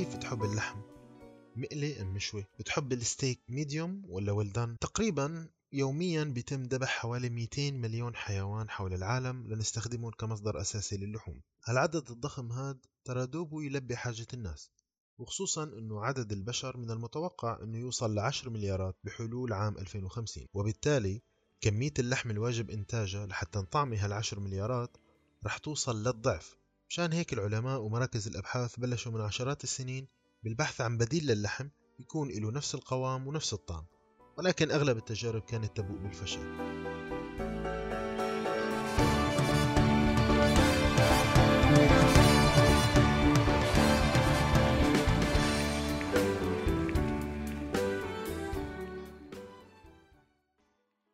كيف تحب اللحم؟ مقلي أم مشوي؟ بتحب الستيك medium ولا well done؟ تقريبا يوميا بيتم ذبح حوالي 200 مليون حيوان حول العالم لنستخدمهم كمصدر أساسي للحوم هالعدد الضخم هاد ترى دوبه يلبي حاجة الناس وخصوصا أنه عدد البشر من المتوقع أنه يوصل لعشر مليارات بحلول عام 2050 وبالتالي كمية اللحم الواجب إنتاجها لحتى نطعمي هالعشر مليارات رح توصل للضعف مشان هيك العلماء ومراكز الأبحاث بلشوا من عشرات السنين بالبحث عن بديل للحم يكون له نفس القوام ونفس الطعم ولكن أغلب التجارب كانت تبوء بالفشل.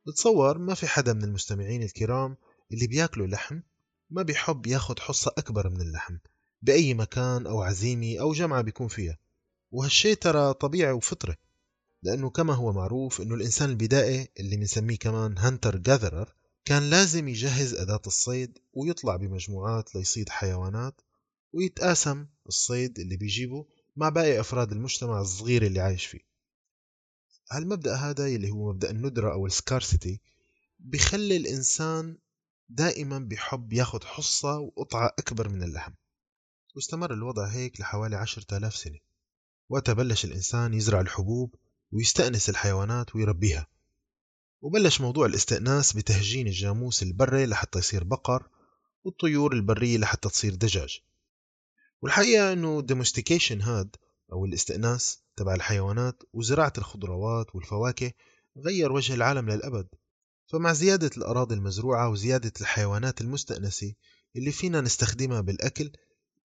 بتصور ما في حدا من المستمعين الكرام اللي بياكلوا لحم ما بيحب ياخد حصة أكبر من اللحم بأي مكان أو عزيمة أو جمعة بيكون فيها. وهالشي ترى طبيعي وفطرة لأنه كما هو معروف أنه الإنسان البدائي اللي بنسميه كمان هانتر جاذرر كان لازم يجهز أداة الصيد ويطلع بمجموعات ليصيد حيوانات ويتقاسم الصيد اللي بيجيبه مع باقي أفراد المجتمع الصغير اللي عايش فيه. هالمبدأ هذا اللي هو مبدأ الندرة أو ال scarcity بيخلي الإنسان دائما بيحب ياخد حصة وقطعة أكبر من اللحم. واستمر الوضع هيك لحوالي عشرة آلاف سنة. وقتها بلش الإنسان يزرع الحبوب ويستأنس الحيوانات ويربيها. وبلش موضوع الاستئناس بتهجين الجاموس البري لحتى يصير بقر والطيور البرية لحتى تصير دجاج. والحقيقة أنه ال domestication هاد أو الاستئناس تبع الحيوانات وزراعة الخضروات والفواكه غير وجه العالم للأبد. فمع زيادة الأراضي المزروعة وزيادة الحيوانات المستأنسة اللي فينا نستخدمها بالأكل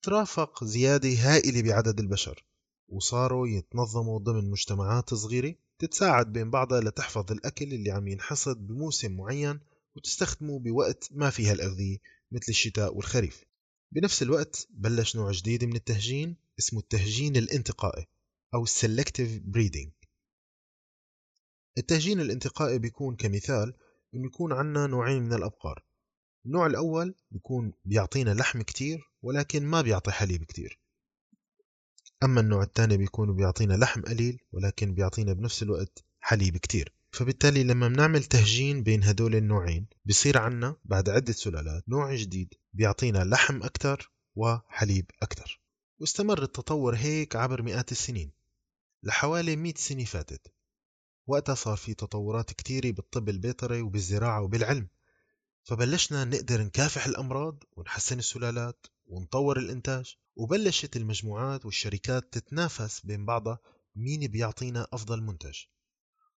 ترافق زيادة هائلة بعدد البشر وصاروا يتنظموا ضمن مجتمعات صغيرة تتساعد بين بعضها لتحفظ الأكل اللي عم ينحصد بموسم معين وتستخدمه بوقت ما فيها الأغذية مثل الشتاء والخريف. بنفس الوقت بلش نوع جديد من التهجين اسمه التهجين الانتقائي أو Selective Breeding التهجين الانتقائي بيكون كمثال إنه يكون عنا نوعين من الأبقار. النوع الأول بيكون بيعطينا لحم كتير ولكن ما بيعطي حليب كتير. أما النوع الثاني بيكون بيعطينا لحم قليل ولكن بيعطينا بنفس الوقت حليب كتير. فبالتالي لما بنعمل تهجين بين هدول النوعين بصير عنا بعد عدة سلالات نوع جديد بيعطينا لحم أكتر وحليب أكتر. واستمر التطور هيك عبر مئات السنين. لحوالي 100 سنة فاتت. وقتها صار في تطورات كتيرة بالطب البيطري وبالزراعة وبالعلم. فبلشنا نقدر نكافح الأمراض ونحسن السلالات ونطور الإنتاج. وبلشت المجموعات والشركات تتنافس بين بعضها مين بيعطينا أفضل منتج.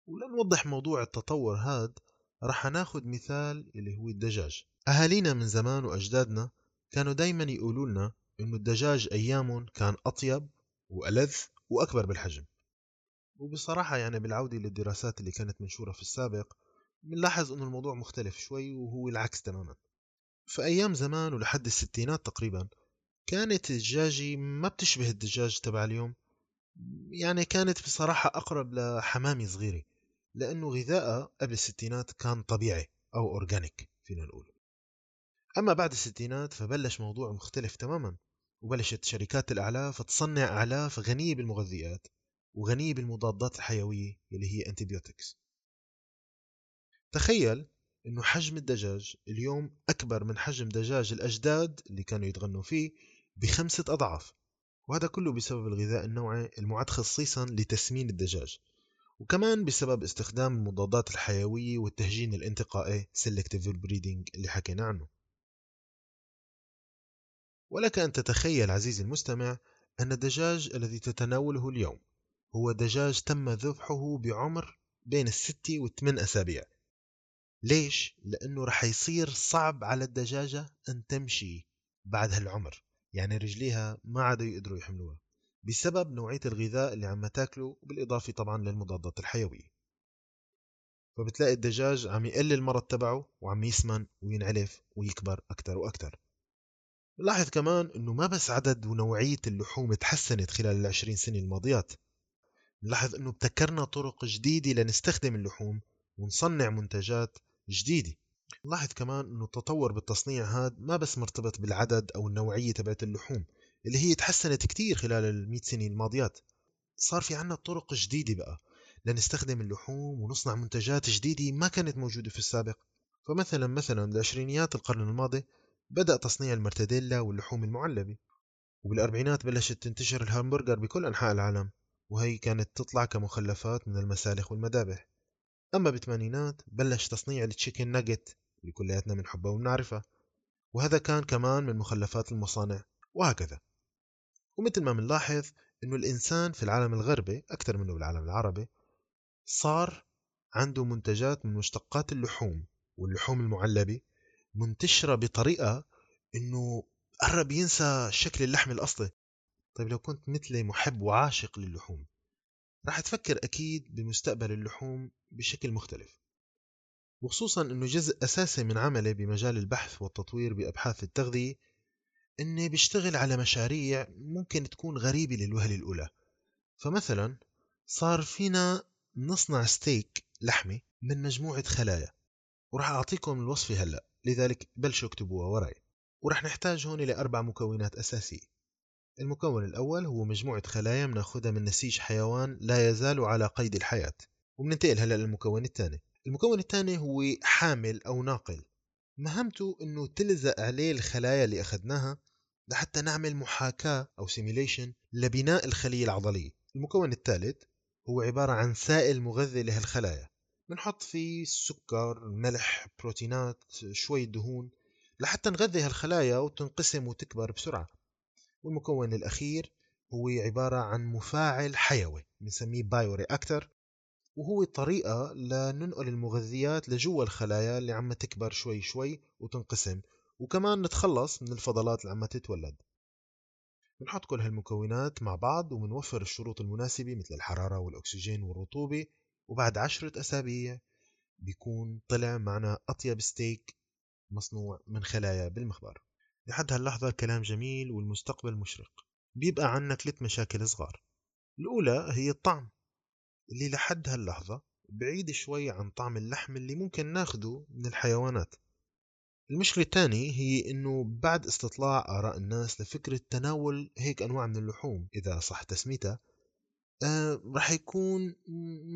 ولنوضح موضوع التطور هاد رح ناخد مثال اللي هو الدجاج. أهالينا من زمان وأجدادنا كانوا دايما يقولوا لنا إنه الدجاج أيامهم كان أطيب وألذ وأكبر بالحجم. وبصراحة يعني بالعودة للدراسات اللي كانت منشورة في السابق بنلاحظ إنه الموضوع مختلف شوي وهو العكس تماما. في أيام زمان ولحد الستينات تقريبا كانت الدجاجة ما بتشبه الدجاج تبع اليوم. يعني كانت بصراحة أقرب لحمامة صغيرة لأنه غذائها قبل الستينات كان طبيعي أو organic فينا نقول. أما بعد الستينات فبلش موضوع مختلف تماما وبلشت شركات الأعلاف تصنع أعلاف غنية بالمغذيات. وغنية بالمضادات الحيوية اللي هي antibiotics تخيل إنه حجم الدجاج اليوم أكبر من حجم دجاج الأجداد اللي كانوا يتغنوا فيه بخمسة أضعاف وهذا كله بسبب الغذاء النوعي المعد خصيصا لتسمين الدجاج وكمان بسبب استخدام المضادات الحيوية والتهجين الانتقائي Selective Breeding اللي حكينا عنه. ولك أن تتخيل عزيزي المستمع أن الدجاج الذي تتناوله اليوم هو دجاج تم ذبحه بعمر بين الستة والثمان أسابيع. ليش؟ لأنه رح يصير صعب على الدجاجة أن تمشي بعد هالعمر. يعني رجليها ما عادوا يقدروا يحملوها. بسبب نوعية الغذاء اللي عم تاكله بالإضافة طبعا للمضادات الحيوية. فبتلاقي الدجاج عم يقل المرض تبعه وعم يسمن وينعلف ويكبر أكتر وأكتر. نلاحظ كمان أنه ما بس عدد ونوعية اللحوم تحسنت خلال العشرين سنة الماضيات. نلاحظ أنه ابتكرنا طرق جديدة لنستخدم اللحوم ونصنع منتجات جديدة. نلاحظ كمان أنه التطور بالتصنيع هذا ما بس مرتبط بالعدد أو النوعية تبعت اللحوم اللي هي تحسنت كتير خلال المئة سنة الماضيات. صار في عنا طرق جديدة بقى لنستخدم اللحوم ونصنع منتجات جديدة ما كانت موجودة في السابق. فمثلا مثلا بالعشرينيات القرن الماضي بدأ تصنيع المرتديلا واللحوم المعلبة وبالأربعينات بلشت تنتشر الهامبرجر بكل أنحاء العالم. وهي كانت تطلع كمخلفات من المسالخ والمذابح. أما بالثمانينات بلش تصنيع التشيكن ناجت اللي كلياتنا بنحبها وبنعرفها وهذا كان كمان من مخلفات المصانع وهكذا. ومثل ما بنلاحظ إنه الإنسان في العالم الغربي أكثر منه بالعالم العربي صار عنده منتجات من مشتقات اللحوم واللحوم المعلبة منتشرة بطريقة إنه قرب ينسى شكل اللحم الأصلي. طيب لو كنت مثلي محب وعاشق للحوم راح تفكر أكيد بمستقبل اللحوم بشكل مختلف وخصوصا إنه جزء أساسي من عملي بمجال البحث والتطوير بأبحاث التغذية إني بشتغل على مشاريع ممكن تكون غريبة للوهلة الأولى. فمثلا صار فينا نصنع ستيك لحمة من مجموعة خلايا وراح أعطيكم الوصفة هلأ لذلك بلشوا اكتبوها وراي ورح نحتاج هون لأربع مكونات أساسية. المكون الأول هو مجموعة خلايا بناخدها من نسيج حيوان لا يزال على قيد الحياة وبننتقل هلأ للمكون الثاني. المكون الثاني هو حامل أو ناقل. مهمته أنه تلزق عليه الخلايا اللي أخذناها لحتى نعمل محاكاة أو سيميليشن لبناء الخلية العضلية. المكون الثالث هو عبارة عن سائل مغذي لهالخلايا. بنحط فيه سكر ملح بروتينات شوية دهون لحتى نغذي هالخلايا وتنقسم وتكبر بسرعة. والمكون الأخير هو عبارة عن مفاعل حيوي بنسميه بايو رياكتر وهو طريقة لننقل المغذيات لجوا الخلايا اللي عم تكبر شوي شوي وتنقسم وكمان نتخلص من الفضلات اللي عم تتولد. بنحط كل هالمكونات مع بعض وبنوفر الشروط المناسبة مثل الحرارة والأكسجين والرطوبة وبعد عشرة أسابيع بيكون طلع معنا أطيب ستيك مصنوع من خلايا بالمخبر. لحد هاللحظة الكلام جميل والمستقبل مشرق. بيبقى عنا ثلاث مشاكل صغار. الأولى هي الطعم اللي لحد هاللحظة بعيد شوي عن طعم اللحم اللي ممكن ناخده من الحيوانات. المشكلة الثانية هي إنه بعد استطلاع آراء الناس لفكرة تناول هيك أنواع من اللحوم. إذا صح تسميتها آه رح يكون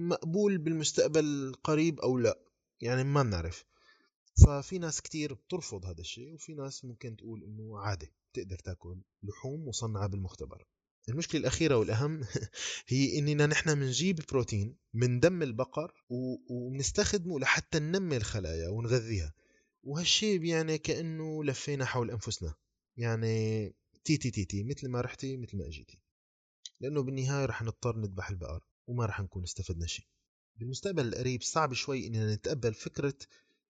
مقبول بالمستقبل القريب أو لا. يعني ما بنعرف. ففي ناس كتير بترفض هذا الشيء وفي ناس ممكن تقول إنه عادي تقدر تاكل لحوم مصنعة بالمختبر. المشكلة الأخيرة والأهم هي إننا نحن بنجيب بروتين من دم البقر وبنستخدمه لحتى ننمي الخلايا ونغذيها. وهالشيء يعني كأنه لفينا حول أنفسنا. يعني تي تي تي تي مثل ما رحتي مثل ما أجيتي. لأنه بالنهاية رح نضطر نذبح البقر وما رح نكون استفدنا شيء. بالمستقبل القريب صعب شوي إننا نتقبل فكرة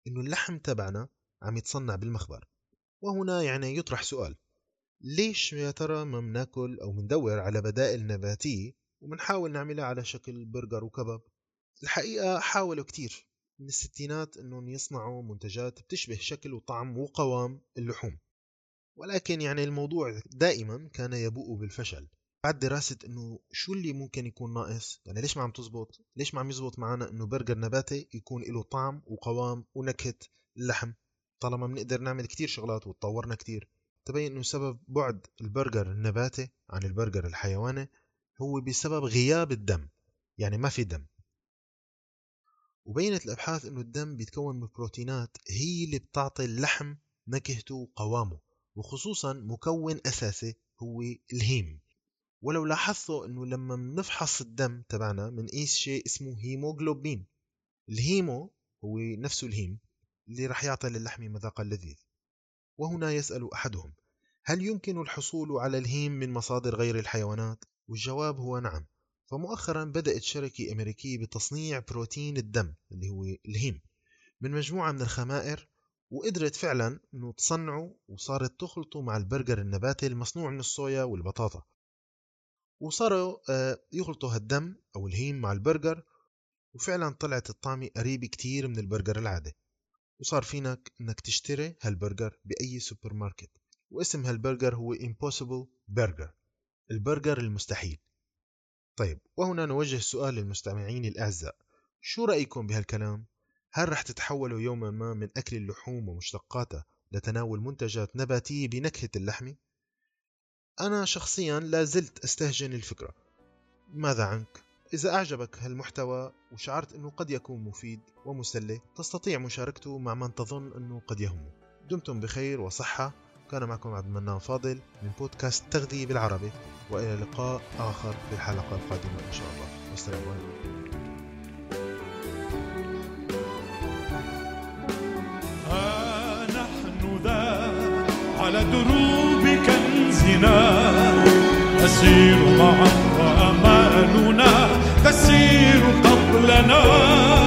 إنه اللحم تبعنا عم يتصنع بالمخبر. وهنا يعني يطرح سؤال ليش يا ترى ما بناكل أو بندور على بدائل نباتية وبنحاول نعملها على شكل برجر وكباب؟ الحقيقة حاولوا كتير من الستينات أنهم يصنعوا منتجات بتشبه شكل وطعم وقوام اللحوم. ولكن يعني الموضوع دائما كان يبوء بالفشل. بعد دراسة إنه شو اللي ممكن يكون ناقص؟ يعني ليش ما عم تزبط؟ ليش ما عم يزبط معنا إنه برجر نباتي يكون له طعم وقوام ونكهة اللحم طالما بنقدر نعمل كتير شغلات وتطورنا كتير. تبين إنه سبب بعد البرجر النباتي عن البرجر الحيواني هو بسبب غياب الدم. يعني ما في دم. وبينت الأبحاث إنه الدم بيتكون من بروتينات هي اللي بتعطي اللحم نكهته وقوامه وخصوصا مكون أساسي هو الهيم. ولو لاحظتوا إنه لما بنفحص الدم تبعنا بنقيس شيء اسمه هيموغلوبين. الهيمو هو نفسه الهيم اللي رح يعطي للحم مذاقا لذيذ وهنا يسأل أحدهم هل يمكن الحصول على الهيم من مصادر غير الحيوانات؟ والجواب هو نعم. فمؤخرا بدأت شركة أمريكية بتصنيع بروتين الدم اللي هو الهيم من مجموعة من الخمائر وقدرت فعلا إنه تصنعه وصارت تخلطه مع البرجر النباتي المصنوع من الصويا والبطاطا. وصاروا آه، يخلطوا هالدم أو ال heme مع البرجر وفعلا طلعت الطعمة قريبة كتير من البرجر العادي وصار فينك إنك تشتري هالبرجر بأي سوبر ماركت واسم هالبرجر هو Impossible Burger البرجر المستحيل طيب وهنا نوجه سؤال للمستمعين الأعزاء شو رأيكم بهالكلام؟ هل رح تتحولوا يوما ما من أكل اللحوم ومشتقاتها لتناول منتجات نباتية بنكهة اللحمة؟ أنا شخصيا لا زلت أستهجن الفكرة. ماذا عنك؟ إذا أعجبك هالمحتوى وشعرت أنه قد يكون مفيد ومسلي تستطيع مشاركته مع من تظن أنه قد يهمه. دمتم بخير وصحة. كان معكم عبد المنان فاضل من بودكاست تغذية بالعربي وإلى لقاء آخر في الحلقة القادمة إن شاء الله. والسلام عليكم. ها نحن ذا على دروب كنزنا نسير معا وأمالنا تسير قبلنا.